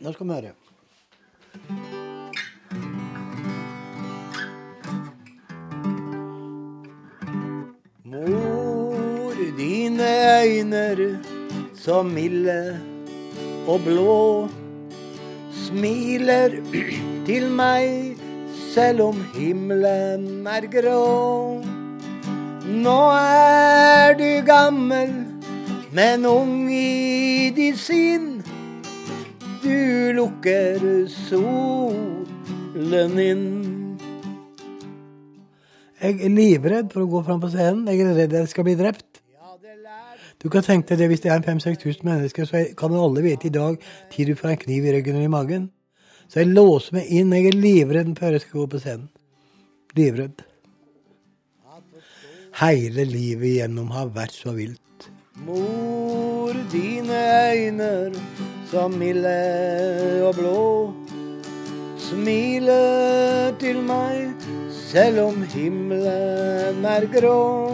Nå skal vi høre. Mor, dine øyner så milde og blå smiler til meg selv om himmelen er grå. Nå er du gammel, men ung i ditt sinn. Du lukker solen inn. Jeg er livredd for å gå fram på scenen. Jeg er redd jeg skal bli drept. Du kan tenke deg det hvis det er 5000-6000 mennesker, så kan alle vite i dag tid du får en kniv i ryggen eller i magen. Så jeg låser meg inn. Jeg er livredd før jeg skal gå på scenen. Livredd. Hele livet igjennom har vært så vilt. Mor, dine øyne så milde og blå smiler til meg selv om himmelen er grå.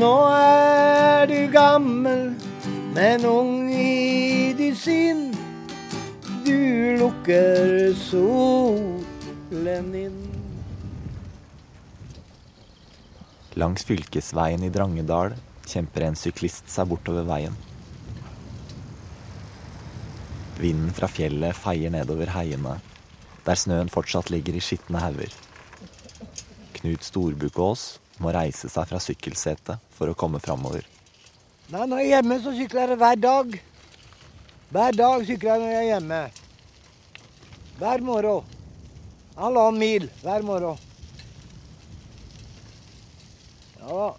Nå er du gammel, men ung i ditt sinn. Du lukker solen inn. Langs fylkesveien i Drangedal kjemper en syklist seg bortover veien. Vinden fra fjellet feier nedover heiene, der snøen fortsatt ligger i skitne hauger. Knut Storbukås må reise seg fra sykkelsetet for å komme framover. Nei, når jeg er hjemme, så sykler jeg hver dag. Hver dag sykler jeg når jeg er hjemme. Hver morgen. Halvannen mil hver morgen. Ja,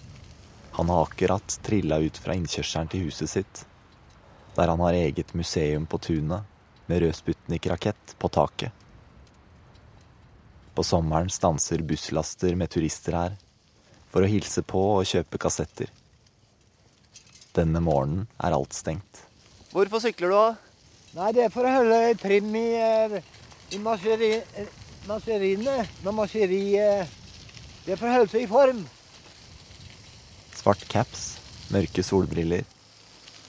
Han har akkurat trilla ut fra innkjørselen til huset sitt, der han har eget museum på tunet med rød Sputnik-rakett på taket. På sommeren stanser busslaster med turister her for å hilse på og kjøpe kassetter. Denne morgenen er alt stengt. Hvorfor sykler du, da? Nei, det er for å holde trim i, eh, i maseri, eh, maseriene. Når maseri eh, Det er for å holde seg i form. Svart caps, mørke solbriller.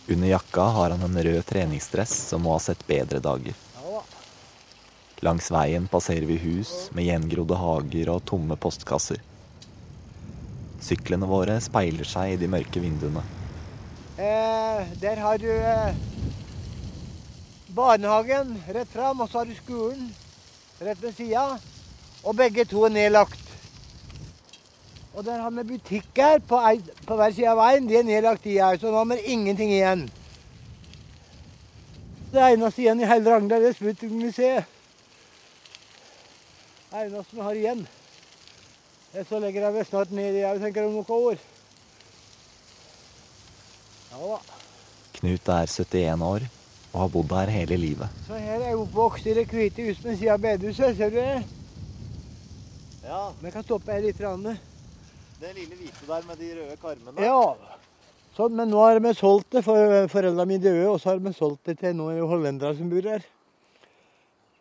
Under jakka har han en rød treningsdress som må ha sett bedre dager. Langs veien passerer vi hus med gjengrodde hager og tomme postkasser. Syklene våre speiler seg i de mørke vinduene. Eh, der har du eh, barnehagen rett fram, og så har du skolen rett ved sida. Og begge to er nedlagt. Og der har vi butikker på, ei, på hver side av veien. De er nedlagt, de òg. Så nå har vi ingenting igjen. Det eneste igjen i hele Drangedal er Sputnik-museet. Det eneste vi har igjen. Eh, Så legger jeg vel snart ned òg, tenker jeg, om noen år. Ja da. Knut er 71 år og har bodd her hele livet. Så her er jeg oppvokst i det hvite huset ved siden av bedehuset. Ser du det? Ja, Vi kan stoppe her litt. grann. Det lille hvite der med de røde karmene. Ja. Sånn, men nå har vi solgt det, for foreldrene mine døde, og så har vi solgt det til noen hollendere som bor her.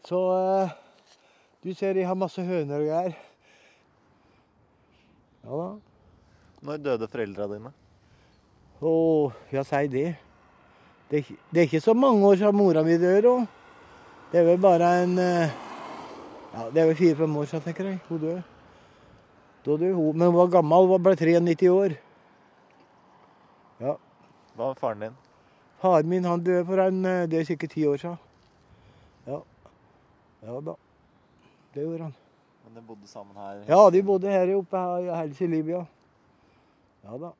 Så eh, du ser de har masse høner og greier. Ja da. Når døde foreldra dine? Å, ja, si det. Det det er ikke så mange år siden mora mi dør. Og. Det er vel bare en eh, Ja, det er vel fire-fem år siden, tenker jeg. Hun døde. Da du. Men hun var gammel, hun ble 93 år. Ja. Hva med faren din? Faren min han døde for en, eh, det er sikkert ti år siden. Ja. Ja da. Det gjorde han. Men de bodde sammen her? Ja, de bodde her oppe her, hele sin liv, ja. Ja da.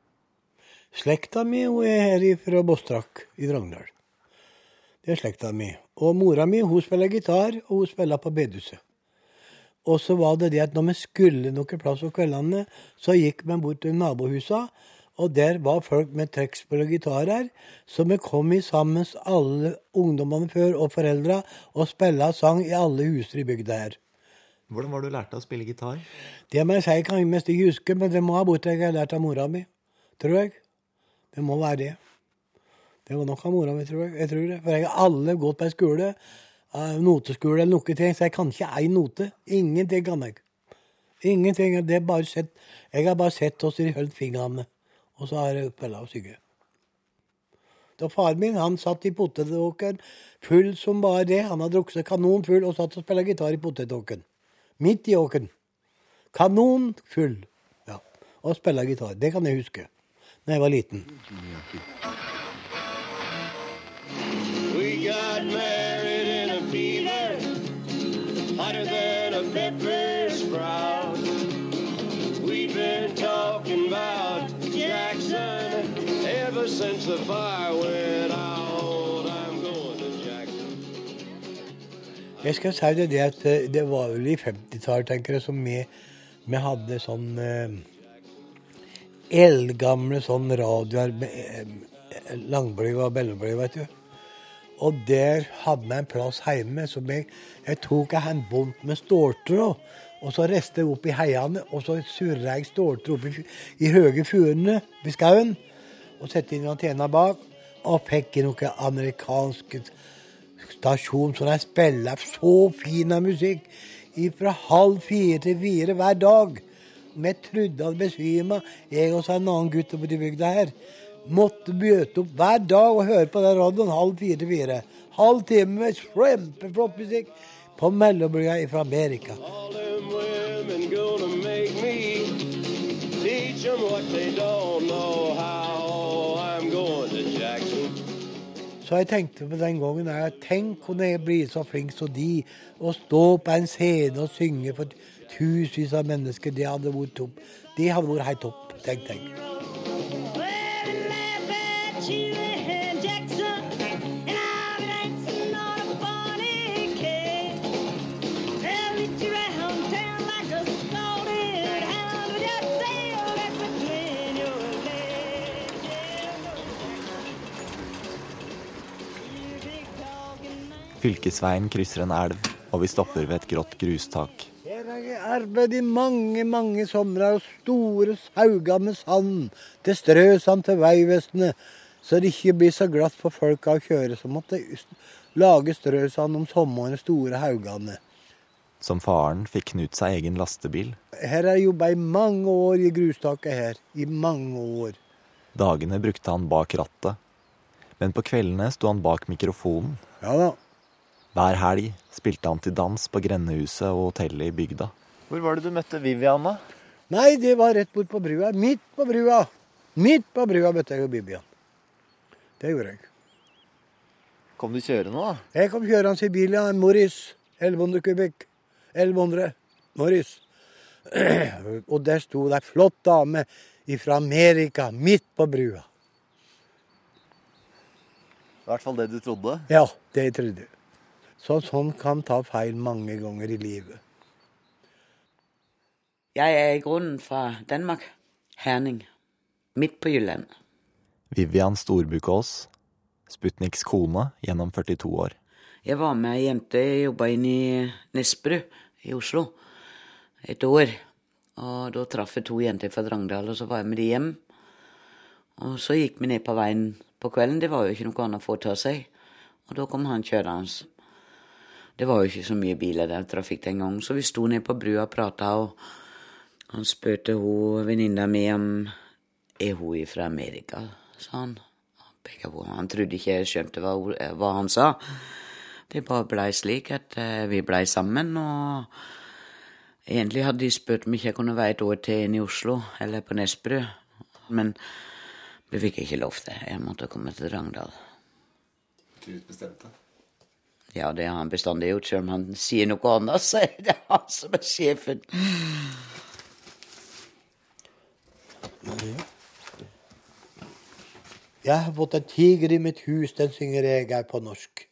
Slekta mi hun er her fra Båstrak i Drangedal. Det er slekta mi. Og mora mi hun spiller gitar, og hun spiller på bedehuset. Og så var det det at når vi skulle noen plass for kveldene, så gikk vi bort til nabohusa, og der var folk med trekkspill og gitarer. Så vi kom i sammen, alle ungdommene før og foreldra, og spilla sang i alle huser i bygda her. Hvordan var det du lærte å spille gitar? Det må jeg si kan jeg mest ikke huske, men det må ha vært jeg har lært av mora mi. Tror jeg. Det må være det. Det var nok av mora mi, tror jeg. jeg tror det. For jeg har alle gått på en skole, noteskole eller noe ting, så jeg kan ikke ei note. Ingenting kan jeg. Ingenting. Det er bare sett, jeg har bare sett hvordan de holdt fingrene, og så har jeg spilla og synge. Og faren min han satt i potetåkeren full som bare det. Han hadde drukket seg kanon full og satt og spilte gitar i potetåkeren. Midt i åkeren. Kanon full. Ja. Og spilte gitar. Det kan jeg huske. Da jeg var liten. We Jeg skal si det, det at eh, det var vel i 50-tallet, tenker jeg, som vi, vi hadde sånn eh, eldgamle sånn radioer eh, langbløy og bellebløy, vet du. Og der hadde vi en plass hjemme som jeg, jeg tok en bunt med ståltråd. Og så reiste jeg opp i heiene, og så surra jeg ståltråd opp i, i høye furene ved skauen. Og satte inn antena bak, og fikk noe amerikansk stasjon som de spiller så fin musikk fra halv fire til fire hver dag. Vi trodde at besvima, jeg og en annen gutt på de bygda her. Måtte bjøte opp hver dag og høre på den radioen halv fire til fire. Halv time med kjempeflott musikk på mellombrygga fra Amerika. Så jeg tenkte på den gangen er, Tenk kunne jeg bli så flink som de, og stå på en scene og synge for tusenvis av mennesker. Det hadde vært topp. Det hadde vært helt topp, tenkte jeg. Fylkesveien krysser en elv, og vi stopper ved et grått grustak. Her har jeg arbeidet i mange, mange somre og store sauger med sand. Det strøs han til Vegvesenet, så det ikke blir så glatt for folk å kjøre. Så måtte jeg lage strøsand om sommeren, store haugene. Som faren fikk Knut seg egen lastebil. Her har jeg jobba i mange år i grustaket her. I mange år. Dagene brukte han bak rattet. Men på kveldene sto han bak mikrofonen. Ja da. Hver helg spilte han til dans på grendehuset og hotellet i bygda. Hvor var det du møtte Vivian, da? Nei, det var rett bort på brua. Midt på brua. Midt på brua møtte jeg jo Bibian. Det gjorde jeg. Kom du kjørende, da? Jeg kom kjørende i bil, ja. En Morris. 1100 kubikk. 1100. Morris. Og der sto det ei flott dame fra Amerika midt på brua. I hvert fall det du trodde. Ja, det jeg trodde. Så sånn kan ta feil mange ganger i livet. Jeg er i grunnen fra Danmark. Herning. Midt på Jylland. Vivian Storbukås, Sputniks kone gjennom 42 år. Jeg var med ei jente, jeg jobba inn i Nesbru i Oslo et år. Og da traff jeg to jenter fra Drangdal, og så var jeg med de hjem. Og så gikk vi ned på veien på kvelden, det var jo ikke noe annet å få foreta seg. Og da kom han kjørende. Det var jo ikke så mye biler der, trafikk den gangen, så vi sto ned på brua og prata, og han spurte hun venninna mi om er hun fra Amerika, sa han. Han trodde ikke jeg skjønte hva, hva han sa. Det bare blei slik at eh, vi blei sammen, og egentlig hadde de spurt om ikke jeg kunne være et år til inn i Oslo, eller på Nesbru, men vi fikk ikke lov til. det. Jeg måtte komme til Rangdal. Du bestemte. Ja, det har han bestandig gjort, selv om han sier noe annet, så er det han som er sjefen. Jeg har fått en tiger i mitt hus, den synger jeg er på norsk.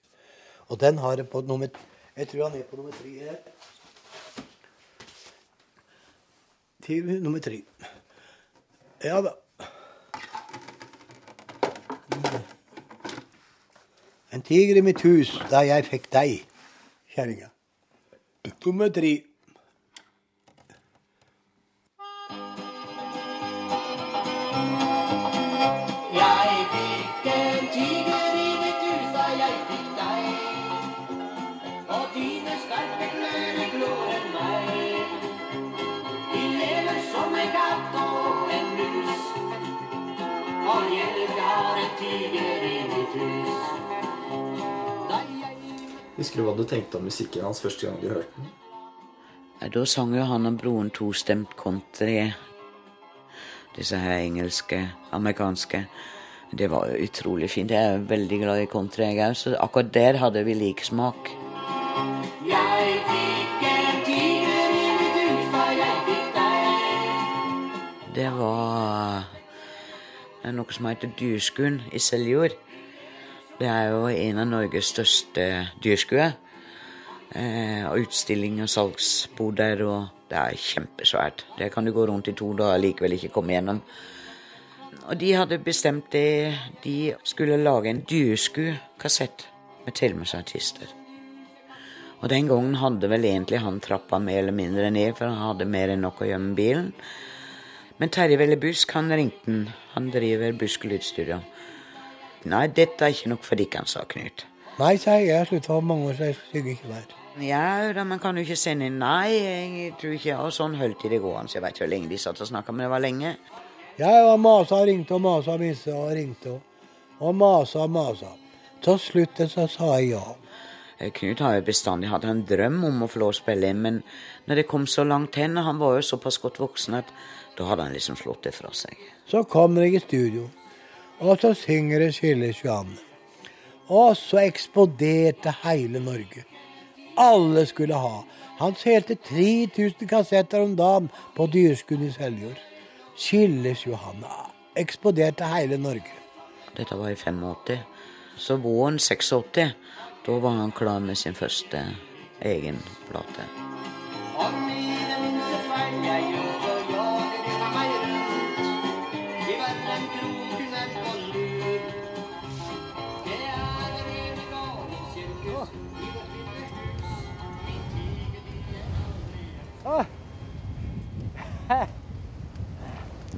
Og den har jeg på nummer Jeg tror han er på nummer tre her. Tiger nummer tre. Ja da. En tiger i mitt hus da jeg fikk deg, kjerringa. Nummer tre. Husker du hva du tenkte om musikken hans første gang du hørte den? Ja, Da sang jo han og broren tostemt country. Disse her engelske, amerikanske. Det var jo utrolig fint. Jeg er veldig glad i country, jeg òg, så akkurat der hadde vi lik smak. Jeg fikk en tiger i mitt hus, for jeg fikk deg. Det var eh, noe som heter Duskun i Seljord. Det er jo en av Norges største dyrskuer. Eh, og utstilling og salgsboder, og det er kjempesvært. Der kan du gå rundt i to dager og likevel ikke komme gjennom. Og de hadde bestemt det De skulle lage en dyrskukassett med Telemarksartister. Og den gangen hadde vel egentlig han trappa mer eller mindre ned, for han hadde mer enn nok å gjøre med bilen. Men Terje Velle Busk, han ringte han. Han driver Buskelydstudio. Nei, dette er ikke nok for dere, sa Knut. Nei, sa jeg. Jeg slutta for mange år siden. Jeg synger ikke mer. Ja, da, man kan jo ikke sende inn Nei, jeg tror ikke Og sånn holdt de det gående. Jeg vet ikke hvor lenge de satt og snakka, men det var lenge. Jeg og masa ringte og masa missa og ringte og, og masa og masa. Til slutt så sa jeg ja. Eh, Knut har jo bestandig hatt en drøm om å få lov å spille inn, men når det kom så langt hen, og han var jo såpass godt voksen at da hadde han liksom slått det fra seg. Så kom jeg i studio, og så synger en Skille 22. Og så eksploderte hele Norge. Alle skulle ha. Han solgte 3000 kassetter om dagen på Dyrskuen i Seljord. Skilles Johanna. Eksploderte hele Norge. Dette var i 85. Så våren 86, da var han klar med sin første egen plate.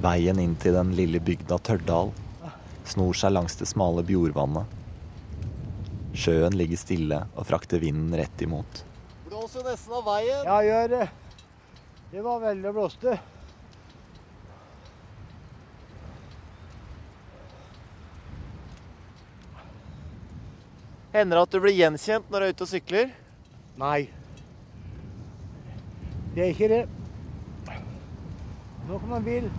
Veien inn til den lille bygda Tørdal snor seg langs det smale Bjordvannet. Sjøen ligger stille og frakter vinden rett imot. Blåser jo nesten av veien. Ja, gjør det. Det var veldig blåste. Hender det at du blir gjenkjent når du er ute og sykler? Nei. Det er ikke det. Nå kommer en bil.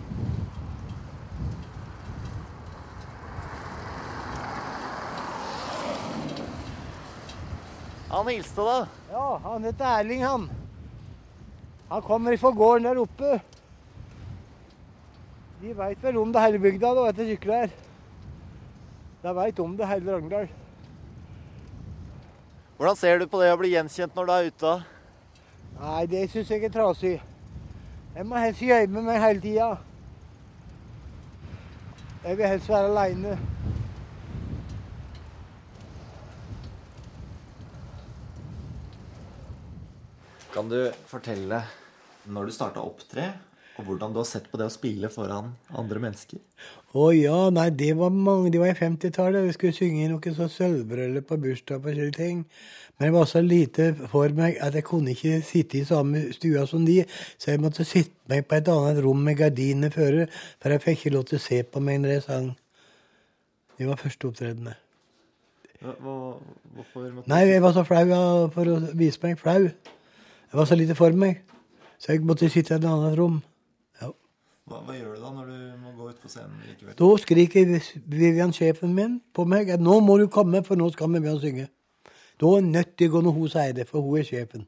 Han hilste, da. Ja, han heter Erling, han. Han kommer fra gården der oppe. De veit vel om det hele bygda, da, etter sykler. De veit om det hele Ragndal. Hvordan ser du på det å bli gjenkjent når du er ute? Nei, det syns jeg er trasig. Jeg må helst gjemme meg hele tida. Jeg vil helst være aleine. Kan du fortelle når du starta å opptre, og hvordan du har sett på det å spille foran andre mennesker? Å ja, nei, det var mange, det var i 50-tallet. Vi skulle synge noe sånn sølvbryllup på bursdag og slike ting. Men det var så lite for meg at jeg kunne ikke sitte i samme stua som de, så jeg måtte sitte meg på et annet rom med gardiner føre, for jeg fikk ikke lov til å se på meg når jeg sang. Det var første opptredende. Hvorfor Nei, jeg var så flau ja, for å vise meg flau. Jeg var så lite for meg, så jeg måtte sitte i et annet rom. Hva, hva gjør du da når du må gå ut på scenen likevel? Da skriker Vivian, sjefen min, på meg at nå må du komme, for nå skal vi begynne å synge. Da er nødt til å gå når hun sier det, for hun er sjefen.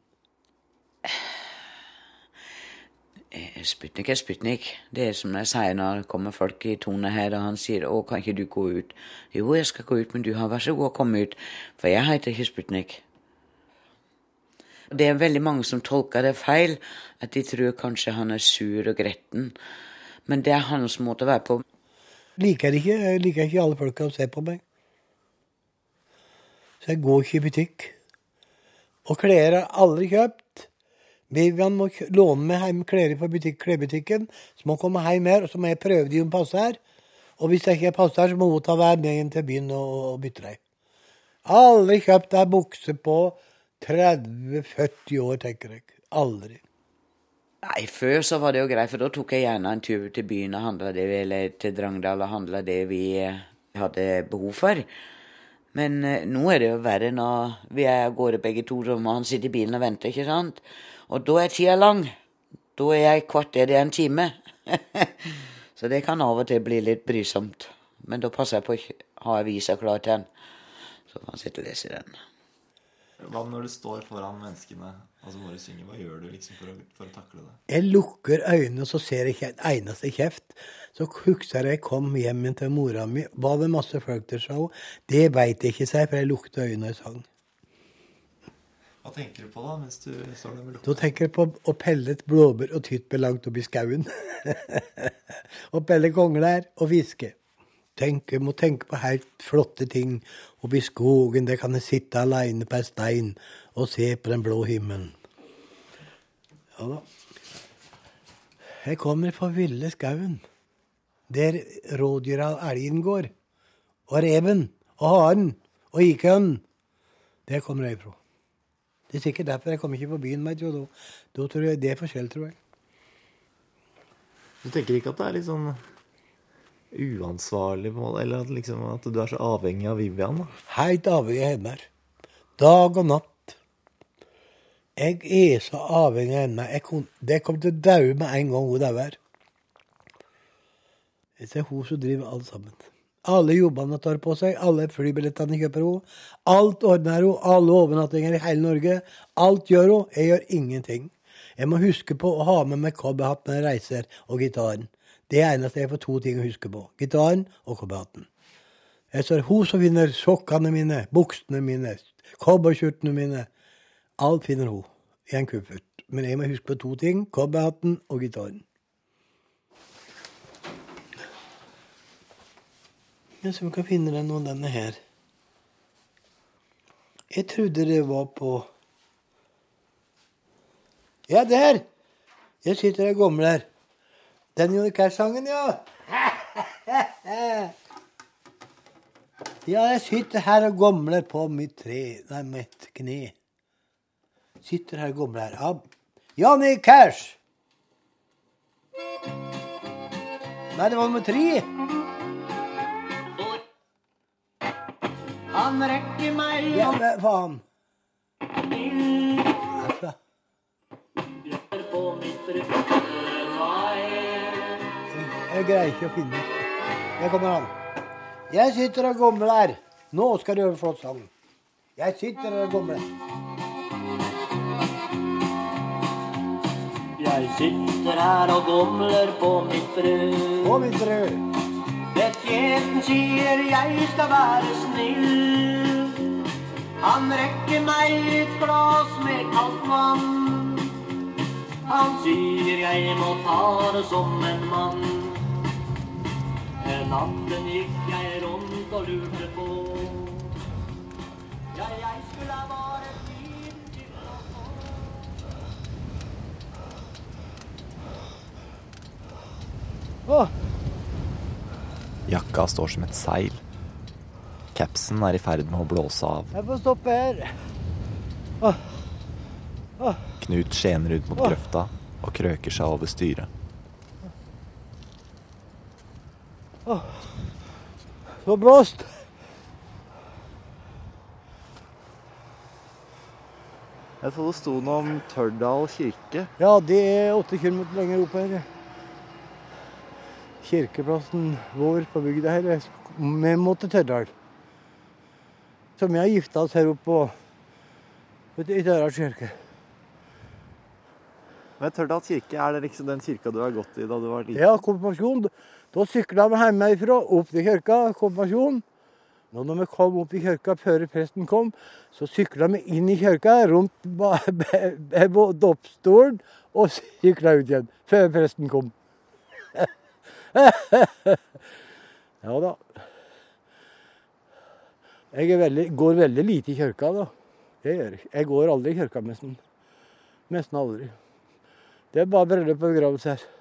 Eh, Sputnik er Sputnik. Det er som jeg sier når det kommer folk i tone her, og han sier 'Å, kan ikke du gå ut?' Jo, jeg skal gå ut, men du har vær så god å komme ut, for jeg heter ikke Sputnik. Det er veldig mange som tolker det feil, at de tror kanskje han er sur og gretten. Men det er hans måte å være på. Liker ikke, jeg liker ikke alle folka å se på meg. Så jeg går ikke i butikk. Og klær har aldri kjøpt. Vivian må låne meg hjem klær på butikk, klærbutikken. Så må hun komme hjem her, og så må jeg prøve de om passer. Og hvis jeg ikke passer, så må hun ta være med inn til byen og, og bytte deg. Aldri kjøpt ei bukse på 30-40 år, tenker jeg. Aldri. Nei, før så var det jo greit, for da tok jeg gjerne en tur til byen og handla det vi, eller til Drangdal og handla det vi eh, hadde behov for. Men eh, nå er det jo verre når vi er av gårde begge to, og han sitte i bilen og venter, ikke sant? Og da er tida lang. Da er jeg kvarter, er en time. så det kan av og til bli litt brysomt. Men da passer jeg på å ha avisa klar til han. Så kan han sitte og lese den. Hva når du står foran menneskene altså må du synge, hva gjør du liksom for å, for å takle det? Jeg lukker øynene, og så ser jeg ikke en eneste kjeft. Så husker jeg kom hjem til mora mi. Var det masse folk der, sa hun. Det veit jeg ikke, sa jeg, for jeg lukket øynene og sang. Hva tenker du på da, mens du står der med Da lukta? tenker jeg på å pelle et blåbær og tyttebær langt oppi skauen. og pelle kongler og fiske. Tenk, jeg må tenke på helt flotte ting oppi skogen. Der kan jeg sitte aleine på en stein og se på den blå himmelen. Ja da. Jeg kommer fra ville skauen. Der rådyra elgen går. Og reven og haren og ikøen. Der kommer jeg fra. Det er sikkert derfor jeg kommer ikke på byen. Meg, da, da tror jeg det er forskjell, tror jeg. Du tenker ikke at det er litt sånn uansvarlig, på en måte, eller at, liksom, at du er så avhengig av Vivian? da? Helt avhengig av henne. Dag og natt. Jeg er så avhengig av henne. Jeg kom, det kommer til å daue med en gang hun dauer. Det er hun som driver alt sammen. Alle jobbene tar på seg, alle flybillettene kjøper hun. Alt ordner hun, alle overnattinger i hele Norge. Alt gjør hun. Jeg gjør ingenting. Jeg må huske på å ha med meg cowboyhatt når jeg reiser, og gitaren. Det er eneste jeg får to ting å huske på. Gitaren og cowboyhatten. Jeg ser hun som finner sokkene mine, buksene mine, cowboykjortene mine. Alt finner hun i en kuffert. Men jeg må huske på to ting. Cowboyhatten og gitaren. Jeg ser om jeg kan finne den og denne her. Jeg trodde det var på Ja, der! Jeg sitter og gomler. Den Johnny Cash-sangen, ja. Ja, jeg sitter her og gomler på mitt tre Nei, mitt kne. Sitter her og gomler. Ja. Johnny Cash! Nei, det var nummer tre. Han rekker meg Ja, det, faen. til Altså, på mitt. Jeg greier ikke å finne Der kommer han. Jeg sitter og gomler. Nå skal du høre flott sang. Jeg sitter og gomler. Jeg sitter her og gomler på mitt brød. På mitt brød. Betjenten sier jeg skal være snill. Han rekker meg et glass med kaldt vann. Han sier jeg må ta det som en mann. Natten gikk jeg rundt og lurte på. Ja, jeg skulle ha vært fin til å få. Jakka står som et seil. Capsen er i ferd med å blåse av. jeg får stoppe her. Knut skjener ut mot grøfta og krøker seg over styret. Så blåst. Jeg så det sto noe om Tørdal kirke. Ja, det er åtte kilometer lenger opp her. Kirkeplassen vår på bygda her er til Tørrdal. Så vi har gifta oss her oppe på i Tørdal kirke. Men Tørdal kirke, er det liksom den kirka du har gått i da du var liten? Ja, konfirmasjon. Da sykla vi hjemmefra opp til kirka. Nå når vi kom opp i kirka før presten kom, så sykla vi inn i kirka, rundt dåpsstolen, og sykla ut igjen før presten kom. ja da. Jeg veldig, går veldig lite i kirka, da. Det gjør jeg. Jeg går aldri i kirka, nesten. Nesten aldri. Det er bare bryllup og begravelse her.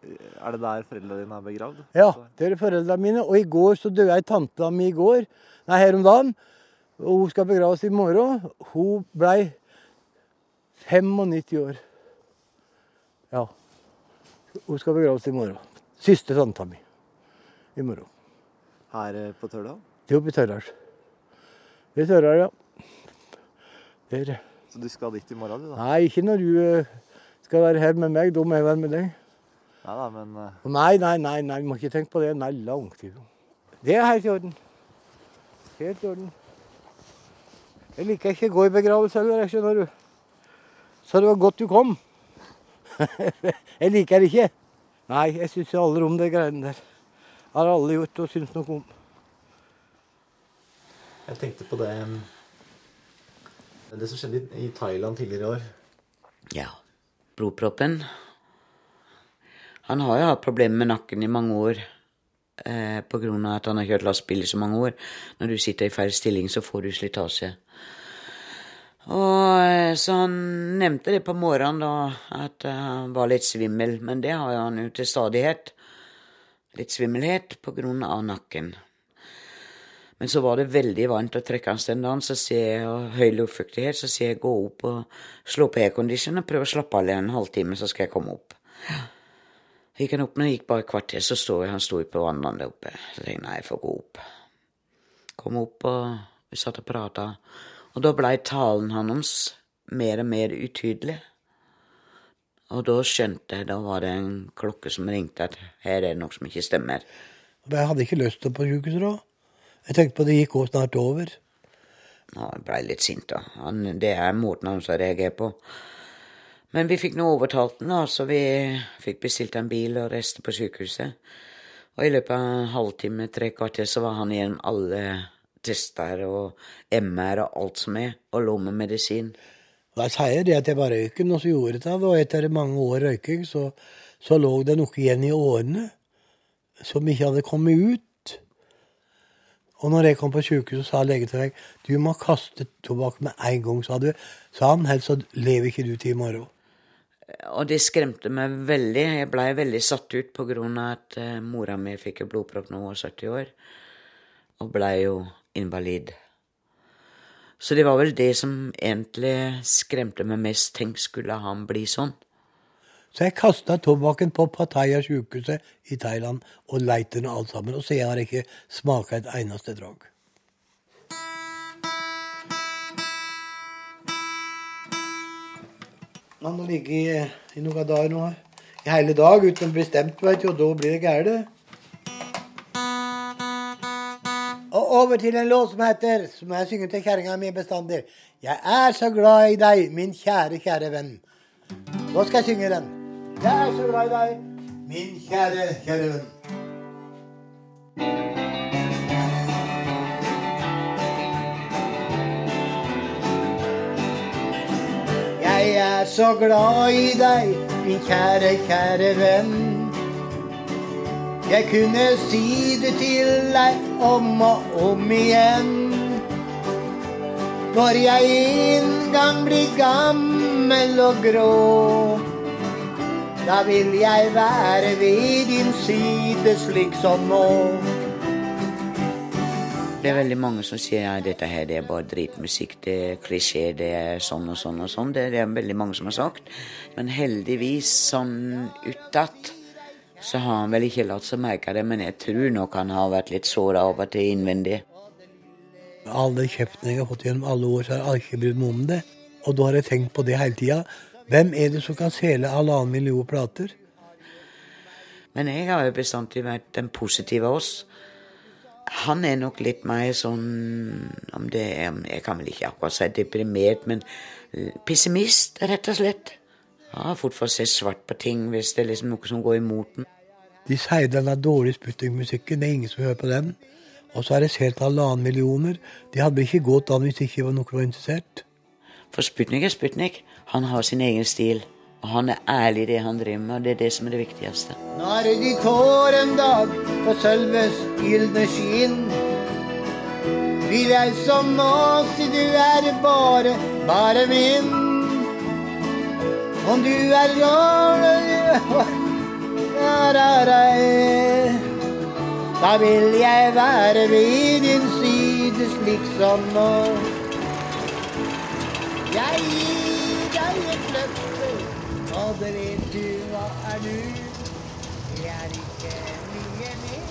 Er det der foreldrene dine er begravd? Ja, det er foreldrene mine. Og i går så døde ei tante mi i går. Nei, her om dagen. Og hun skal begraves i morgen. Hun blei 95 år. Ja. Hun skal begraves i morgen. Siste tanta mi. I morgen. Her eh, på Tørdal? Det er oppe i Tørdal. Det er Tørdal, ja. Der. Så du skal dit i morgen, du, da? Nei, ikke når du eh, skal være her med meg. Da må jeg være med deg. Nei da, men eh, Nei, nei, nei, nei, må ikke tenke på det. Nei, langt ifra. Det er helt i orden. Helt i orden. Jeg liker ikke å gå i begravelse heller, skjønner du. Så det var godt du kom. jeg liker det ikke. Nei, jeg syns aldri om de greiene der. Har alle gjort og syns noe om. Jeg tenkte på det Det som skjedde i- i Thailand tidligere i år. Ja, blodproppen. Han har jo hatt problemer med nakken i mange år. Eh, av at han har kjørt lastebil i så mange år. Når du sitter i feil stilling, så får du slitasje. Og eh, Så han nevnte det på morgenen, da, at eh, han var litt svimmel. Men det har han jo til stadighet. Litt svimmelhet på grunn av nakken. Men så var det veldig varmt og trekkende så ser jeg, og høy luftfuktighet, så sier jeg gå opp og slå på aircondition og prøve å slappe av en halvtime, så skal jeg komme opp. Gikk han opp, men det gikk bare et kvarter, så sto jeg, han sto på verandaen der oppe. Så tenkte jeg nei, jeg får gå opp. Kom opp, og vi satt og prata. Og da blei talen hans mer og mer utydelig. Og da skjønte jeg, da var det en klokke som ringte at her er det noe som ikke stemmer. Jeg hadde ikke lyst til å på sjukehuset da. Jeg tenkte på det gikk også snart over. Ja, jeg blei litt sint, da. Han, det er måten han reagerer reagere på. Men vi fikk nå overtalt den, så vi fikk bestilt en bil og reiste på sykehuset. Og i løpet av en halvtime, tre kvarter, så var han igjen alle tester og MR og alt som er, og lå med medisin. Jeg sier det at jeg var røyken, og så gjorde jeg det. Og etter mange år røyking, så, så lå det noe igjen i årene som ikke hadde kommet ut. Og når jeg kom på sykehuset, sa legen til meg du må kaste tobakk med en gang, sa du. Sa han, ellers lever ikke du til i morgen. Og det skremte meg veldig. Jeg blei veldig satt ut på grunn av at eh, mora mi fikk jo blodpropp når hun var 70 år, og blei jo invalid. Så det var vel det som egentlig skremte meg mest. Tenk, skulle han bli sånn? Så jeg kasta tobakken på Pattaya sykehuset i Thailand og leite den alt sammen. Og så jeg har ikke smaka et eneste drag. Han må ligge i, i noen dager nå. I hele dag uten å bli stemt, du, og da blir det gærent. Og over til en låt som heter, som jeg synger til kjerringa mi bestandig. Jeg er så glad i deg, min kjære, kjære venn. Nå skal jeg synge den. Jeg er så glad i deg, min kjære, kjære venn. Jeg er så glad i deg, min kjære, kjære venn. Jeg kunne si det til deg om og om igjen. Når jeg en gang blir gammel og grå, da vil jeg være ved din side slik som nå. Det er veldig mange som sier at dette her det er bare dritmusikk, det er klisjé, det er sånn og sånn og sånn. Det, det er veldig mange som har sagt. Men heldigvis, sånn utad, så har han vel ikke latt seg merke det. Men jeg tror nok han har vært litt såra av og til innvendig. Alle kjeften jeg har fått gjennom alle år, så har jeg ikke brydd meg om det. Og da har jeg tenkt på det hele tida. Hvem er det som kan selge halvannen million plater? Men jeg har jo bestandig vært den positive av oss. Han er nok litt mer sånn om det er, Jeg kan vel ikke akkurat si deprimert, men pessimist, rett og slett. Han har for å se svart på ting hvis det er liksom noe som går imot den. De sier den er dårlig Sputnik-musikken, det er ingen som hører på den. Og så er det solgt halvannen millioner. De hadde ikke gått an hvis ikke noen var interessert. For Sputnik er Sputnik. Han har sin egen stil. Han er ærlig i det han driver med, og det er det som er det viktigste. Når de kår en dag på sølves gylne skinn, vil jeg som nå si du er bare, bare min. Om du er Da vil jeg være ved din side slik som nå. Fader, vet du hva er du? Det er ikke mye mer.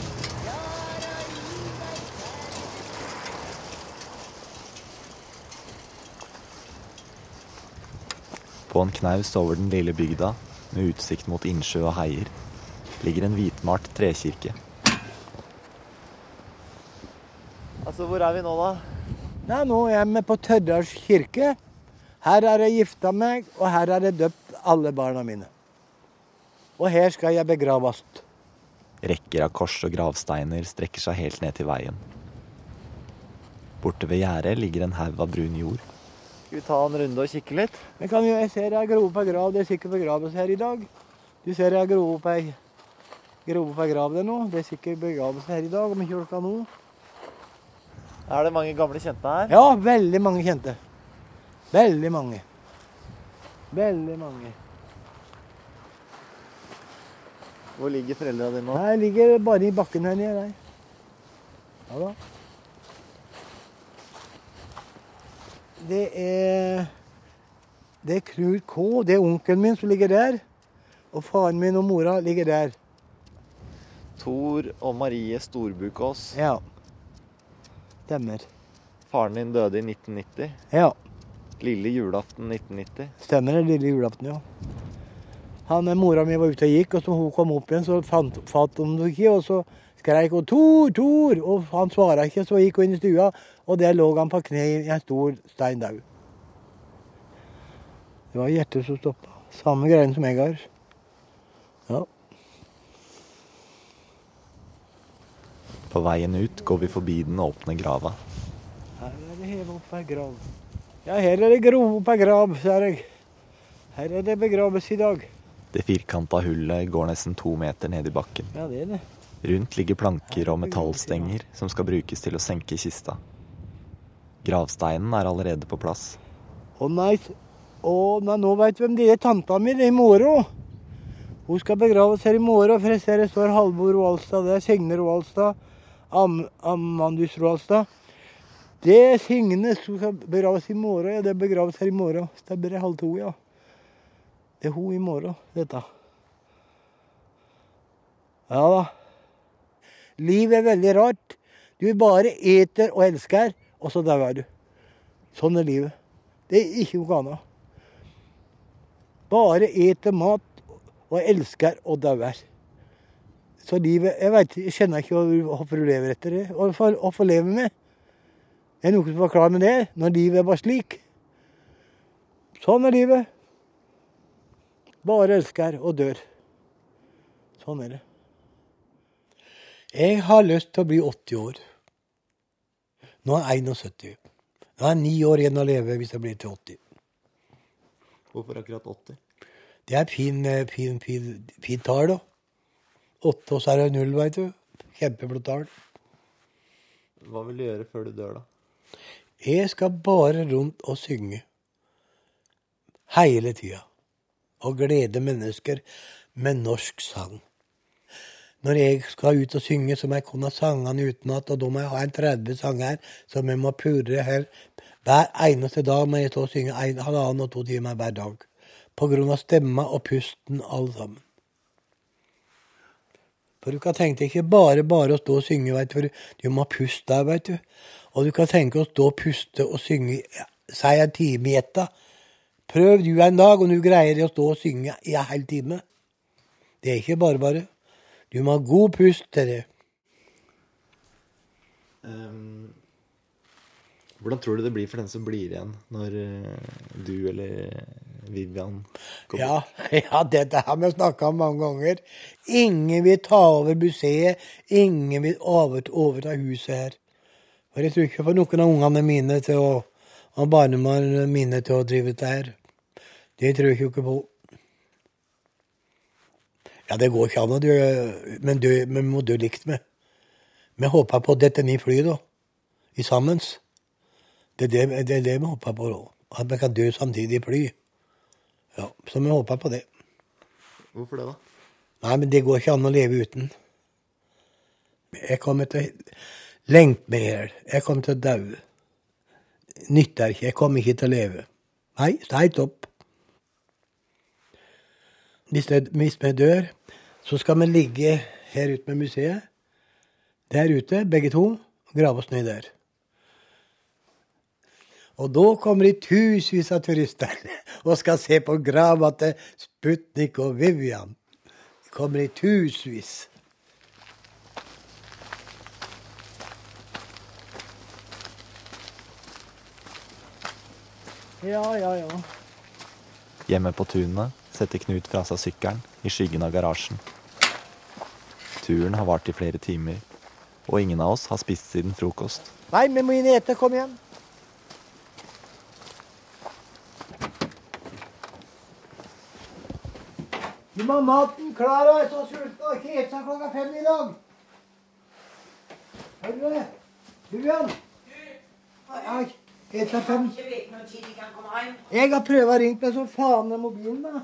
På en knaus over den lille bygda, med utsikt mot innsjø og heier, ligger en hvitmalt trekirke. Altså, hvor er vi nå, da? Nei, Nå er vi på Tørdals kirke. Her har jeg gifta meg, og her har jeg døpt alle barna mine. Og her skal jeg begraves. Rekker av kors og gravsteiner strekker seg helt ned til veien. Borte ved gjerdet ligger en haug av brun jord. Skal vi ta en runde og kikke litt? Men kan jo, jeg ser jeg har grovet på ei grav. Det er sikkert begravelse her i dag. Du ser jeg har grovet på ei grovet opp ei grav der nå. Det er sikkert begravelse her i dag, om ikke klokka nå. Er det mange gamle kjente her? Ja, veldig mange kjente. Veldig mange. Veldig mange. Hvor ligger foreldrene dine nå? Her ligger bare i bakken her nede. Ja da. Det er Det er Knut K. Det er onkelen min som ligger der. Og faren min og mora ligger der. Tor og Marie Storbukås. Ja. Stemmer. Faren din døde i 1990. Ja. Lille julaften 1990. Stemmer det, lille julaften, ja. Han, eh, Mora mi var ute og gikk, og så hun kom opp igjen, så fant, hun det ikke. Og så skreik hun 'Tor, Tor!' Og han svara ikke, så gikk hun inn i stua, og der lå han på kne i en stor stein daud. Det var hjertet som stoppa. Samme greien som jeg har. Ja. På veien ut går vi forbi den åpne grava. Her er det hevet opp ei grav. Ja, her er det grov på grav, ser jeg. Her er det begravelse i dag. Det firkanta hullet går nesten to meter ned i bakken. Ja, det er det. Rundt ligger planker og metallstenger som skal brukes til å senke kista. Gravsteinen er allerede på plass. Å nei, å, nei nå veit hvem det er. Tanta mi det er i morgen. Hun skal begraves her i morgen, for jeg ser det står Halvor Roaldstad der. Signe Roaldstad. Am, Amandus Roaldstad. Det er Signe skal begraves i morgen. Ja, det begraves her i morgen. Det halv to, ja. Det er hun i morgen, dette. Ja da. Liv er veldig rart. Du bare eter og elsker, og så dauer du. Sånn er livet. Det er ikke noe annet. Bare eter mat og elsker og dauer. Så livet Jeg vet, jeg kjenner ikke hvorfor du lever etter det. Hvorfor, hvorfor lever vi? Er det noen som forklarer meg det? Når livet er bare slik. Sånn er livet. Bare elsker og dør. Sånn er det. Jeg har lyst til å bli 80 år. Nå er jeg 71. Nå er jeg ni år igjen å leve hvis jeg blir til 80. Hvorfor akkurat 80? Det er fin, fin, eh, fin, fin, tall, da. Åtte, og så er det null, veit du. Kjempeflott tall. Hva vil du gjøre før du dør, da? Jeg skal bare rundt og synge. Hele tida. Og glede mennesker med norsk sang. Når jeg skal ut og synge, så må jeg kunne sangene utenat, og da må jeg ha en 30 sanger som jeg må purre her. Hver eneste dag må jeg stå og synge en, halvannen og to timer hver dag. På grunn av stemma og pusten, alle sammen. For du kan tenke deg ikke bare bare å stå og synge, veit du. Du må puste der, vet du. Og du kan tenke å stå og puste og synge seg en time i etta. Prøv du en dag om du greier å stå og synge i en hel time. Det er ikke bare bare. Du må ha god pust til det. Um, hvordan tror du det blir for den som blir igjen, når eh, du eller Vivian kommer? Ja, ja, dette har vi snakka om mange ganger. Ingen vil ta over museet. Ingen vil overta huset her. For jeg tror ikke jeg får noen av ungene mine til å, og barnebarna mine til å drive dette her. Det tror jeg ikke på. Ja, det går ikke an å dø, men dø, vi må dø likt med. Vi håper på dette nye flyet, da. I sammen. Det er det, det er det vi håper på, da. At vi kan dø samtidig i fly. Ja, så vi håper på det. Hvorfor det, da? Nei, men det går ikke an å leve uten. Jeg kommer til å lengte meg hjel. Jeg kommer til å daue. Nytter ikke. Jeg kommer ikke til å leve. Nei, steit opp. Hvis vi dør, så skal vi ligge her ute med museet. Der ute, begge to, og grave oss ned der. Og da kommer det tusenvis av turister og skal se på grava til Sputnik og Vivian. Det kommer i tusenvis. Ja, ja, ja. Hjemme på tunet setter Knut fra seg sykkelen i skyggen av garasjen. Turen har vart i flere timer, og ingen av oss har spist siden frokost. Nei, vi må inn og ete. Kom igjen. Du må ha maten klar og er så sulten og ikke seg klokka fem i dag. Hører du det? Vivian? Nei, et seg fem. Jeg har prøvd å ringe meg som faen med mobilen. da.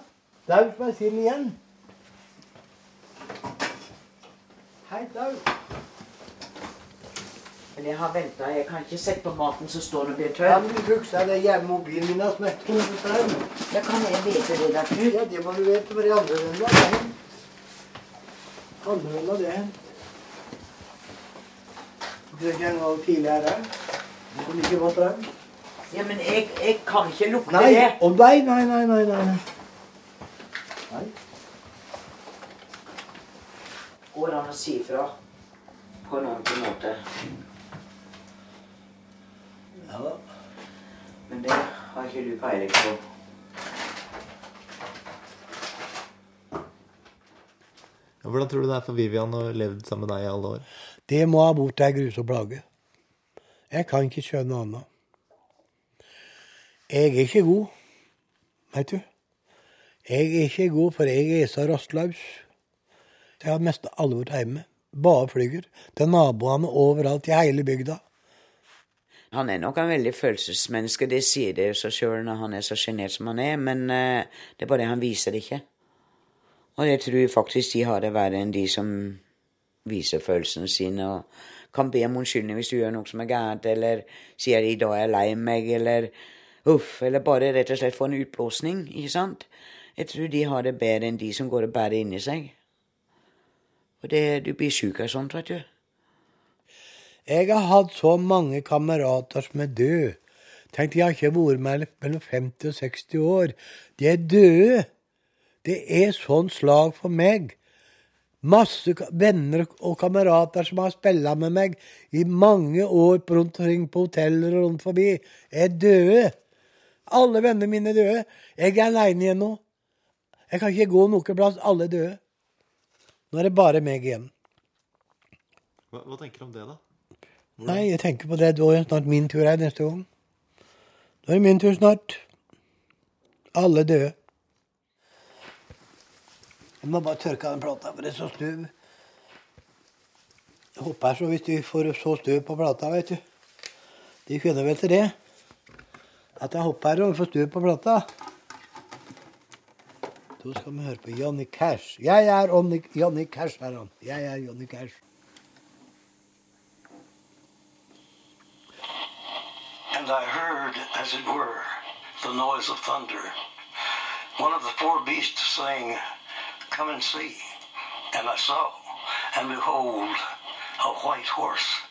Daud jeg si den igjen. Hei, Daud. Men jeg har venta. Jeg kan ikke sette på maten som står og blir Ja, tørr. men du husker det hjemme mobilen min som er tom for strøm? Ja, kan jeg vite det, da. Ja, det må du vite, for i andre hendt. Andre runden er det er ikke en gang tidligere. Kan ikke få strøm. Ja, men jeg, jeg kan ikke lukte Nei, det. å nei, nei, nei, nei, nei. Nei. Går det an å si fra på en ordentlig måte? Ja. Men det har ikke du peiling på. Hvordan tror du det er for Vivian å leve sammen med deg i alle år? Det må ha vært ei grusom plage. Jeg kan ikke skjønne noe annet. Jeg er ikke god, vet du. Jeg er ikke god, for jeg er så rastløs. Jeg har mest alvor hjemme. Bare flyger. Til naboene overalt i hele bygda. Han er nok en veldig følelsesmenneske, det sier det jo seg sjøl når han er så sjenert som han er, men eh, det er bare det han viser det ikke. Og jeg tror faktisk de har det verre enn de som viser følelsene sine og kan be om unnskyldning hvis du gjør noe som er gærent, eller sier 'i dag er jeg lei meg', eller uff, eller bare rett og slett få en utblåsning, ikke sant? Jeg tror de har det bedre enn de som går og bærer inni seg. Og det, du blir sjuk av sånt, vet du. Jeg har hatt så mange kamerater som er døde. Tenk, de har ikke vært med mellom 50 og 60 år. De er døde. Det er sånn slag for meg. Masse venner og kamerater som har spilla med meg i mange år rundt omkring på hoteller og rundt forbi, er døde. Alle vennene mine er døde. Jeg er aleine igjen nå. Jeg kan ikke gå noen plass. Alle er døde. Nå er det bare meg igjen. Hva, hva tenker du om det, da? Nei, jeg tenker på det. Da er snart min tur her neste gang. Da er det min tur snart. Alle døde. Jeg må bare tørke av den plata, for det er så støv. Jeg håper så hvis du får så støv på plata, vet du. De kjenner vel til det. At jeg hopper og får støv på plata. Da skal vi høre på Johnny Cash. Jeg er Johnny, Johnny Cash, er han. Jeg er Johnny Cash. and I heard, as it were, the noise of thunder. One of the four beasts saying, Come and see. And I saw, and behold, a white horse.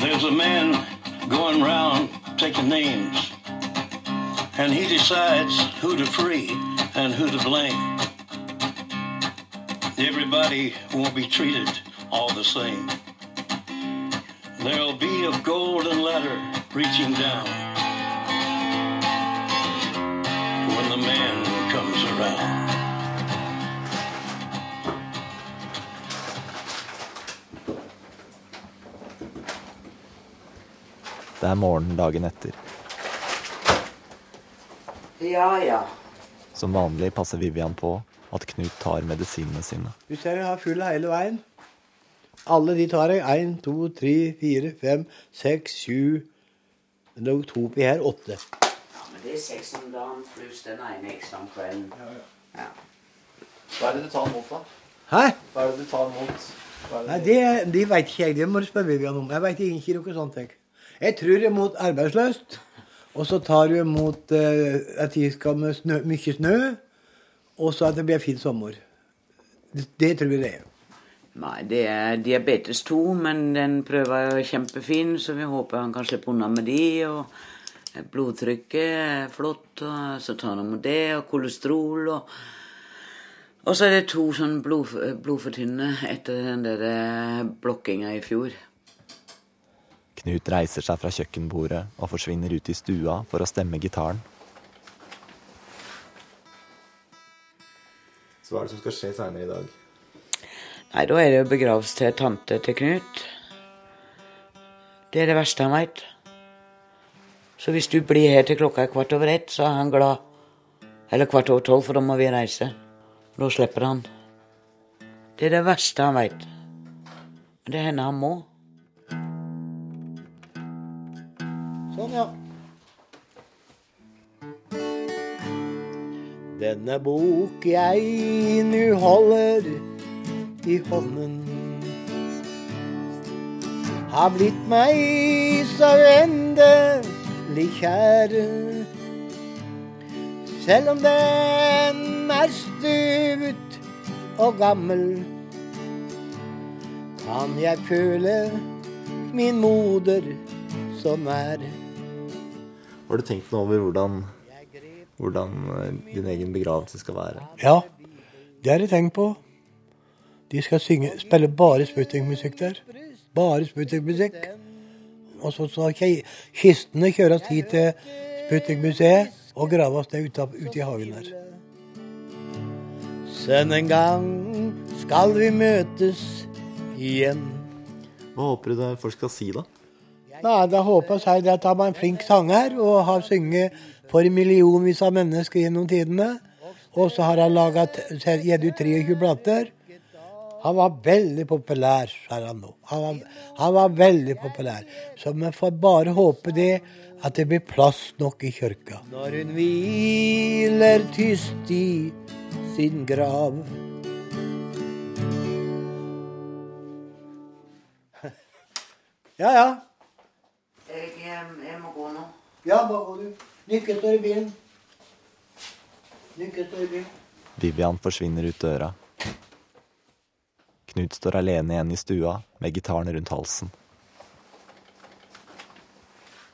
There's a man going round taking names and he decides who to free and who to blame. Everybody won't be treated all the same. There'll be a golden ladder reaching down when the man comes around. Det er morgenen dagen etter. Ja, ja. Som vanlig passer Vivian på at Knut tar medisinene sine. Du ser jeg har full hele veien. Alle de tar jeg. Én, to, tre, fire, fem, seks, sju det er to oppi her. Åtte. Ja, men det er seks om dagen pluss den ene ekstra om kvelden. Ja. Hva er det du tar imot, da? Hæ? Hva er det du tar imot? Er Nei, det, de veit ikke jeg. Det må du spørre Vivian om. Jeg veit ikke noe sånt. Jeg, jeg tror imot arbeidsløst. Og så tar du imot eh, at de skal med snø, mye snø. og så at det blir fin sommer. Det, det tror jeg det er. Nei, det er diabetes 2, men den prøva er kjempefin, så vi håper han kan slippe unna med de. Og blodtrykket er flott, og så tar han med det, og kolesterol og Og så er det to sånn blod, blodfortynnende etter den der eh, blokkinga i fjor. Knut reiser seg fra kjøkkenbordet og forsvinner ut i stua for å stemme gitaren. Så hva er det som skal skje seinere i dag? Nei, da er det jo begravelse til tante til Knut. Det er det verste han veit. Så hvis du blir her til klokka er kvart over ett, så er han glad. Eller kvart over tolv, for da må vi reise. Da slipper han. Det er det verste han veit. Men det hender han må. Sånn, ja. Denne bok jeg nu holder i hånden har blitt meg så endelig kjære. Selv om den er støvet og gammel, kan jeg føle min moder så nær. Har du tenkt noe over hvordan, hvordan eh, din egen begravelse skal være? Ja, det har jeg tenkt på. De skal synge, spille bare Sputnik-musikk der. Bare Sputnik-musikk. Og så skal kistene kjøres hit til Sputnik-museet og graves ned ute, ute i hagen der. Sen en gang skal vi møtes igjen. Hva håper du det folk skal si, da? Nei, da håper jeg at han var en flink sanger og har sunget for millionvis av mennesker gjennom tidene. Og så har han gitt ut 23 plater. Han var veldig populær, sa han nå. Han var, han var veldig populær. Så vi får bare håpe det at det blir plass nok i kirka. Når hun hviler tyst i sin grav. Ja, ja. Jeg, må gå nå. Ja, bare gå du. Lykke til i bilen. Lykke til i bilen. Vivian forsvinner ut døra. Knut står alene igjen i stua med gitaren rundt halsen.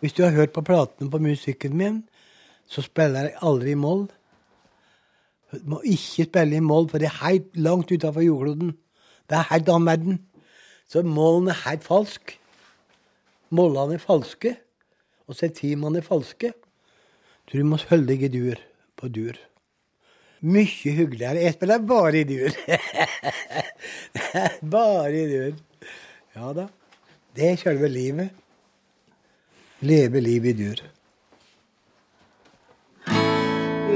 Hvis du har hørt på platene på musikken min, så spiller jeg aldri i moll. Du må ikke spille i moll, for det er helt langt utafor jordkloden. Det er helt annen verden. Så mollen er helt falsk. Mollene er falske, og septimene er falske. Så du må holde deg i dur, på dur. Mye hyggeligere. Jeg spiller bare i dur. bare i dur. Ja da. Det er selve livet. Leve livet i dyr.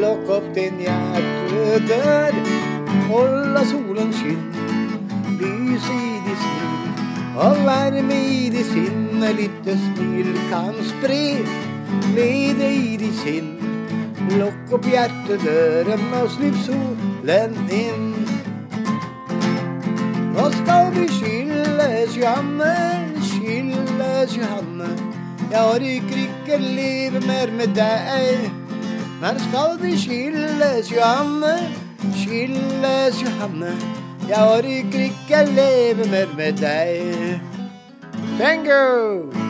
Lukk opp din hjertedør, hold av solen skinn. Lys i de smil, og varme i de sinn. Lite smil kan spre glede i de sinn. Lukk opp hjertedøren og slipp solen inn. Nå skal vi skilles, jammen, skilles, Johanne. Jeg orker ikke leve mer med deg. Når skal vi skilles, Johanne, skilles, Johanne. Jeg orker ikke leve mer med deg. Thank you!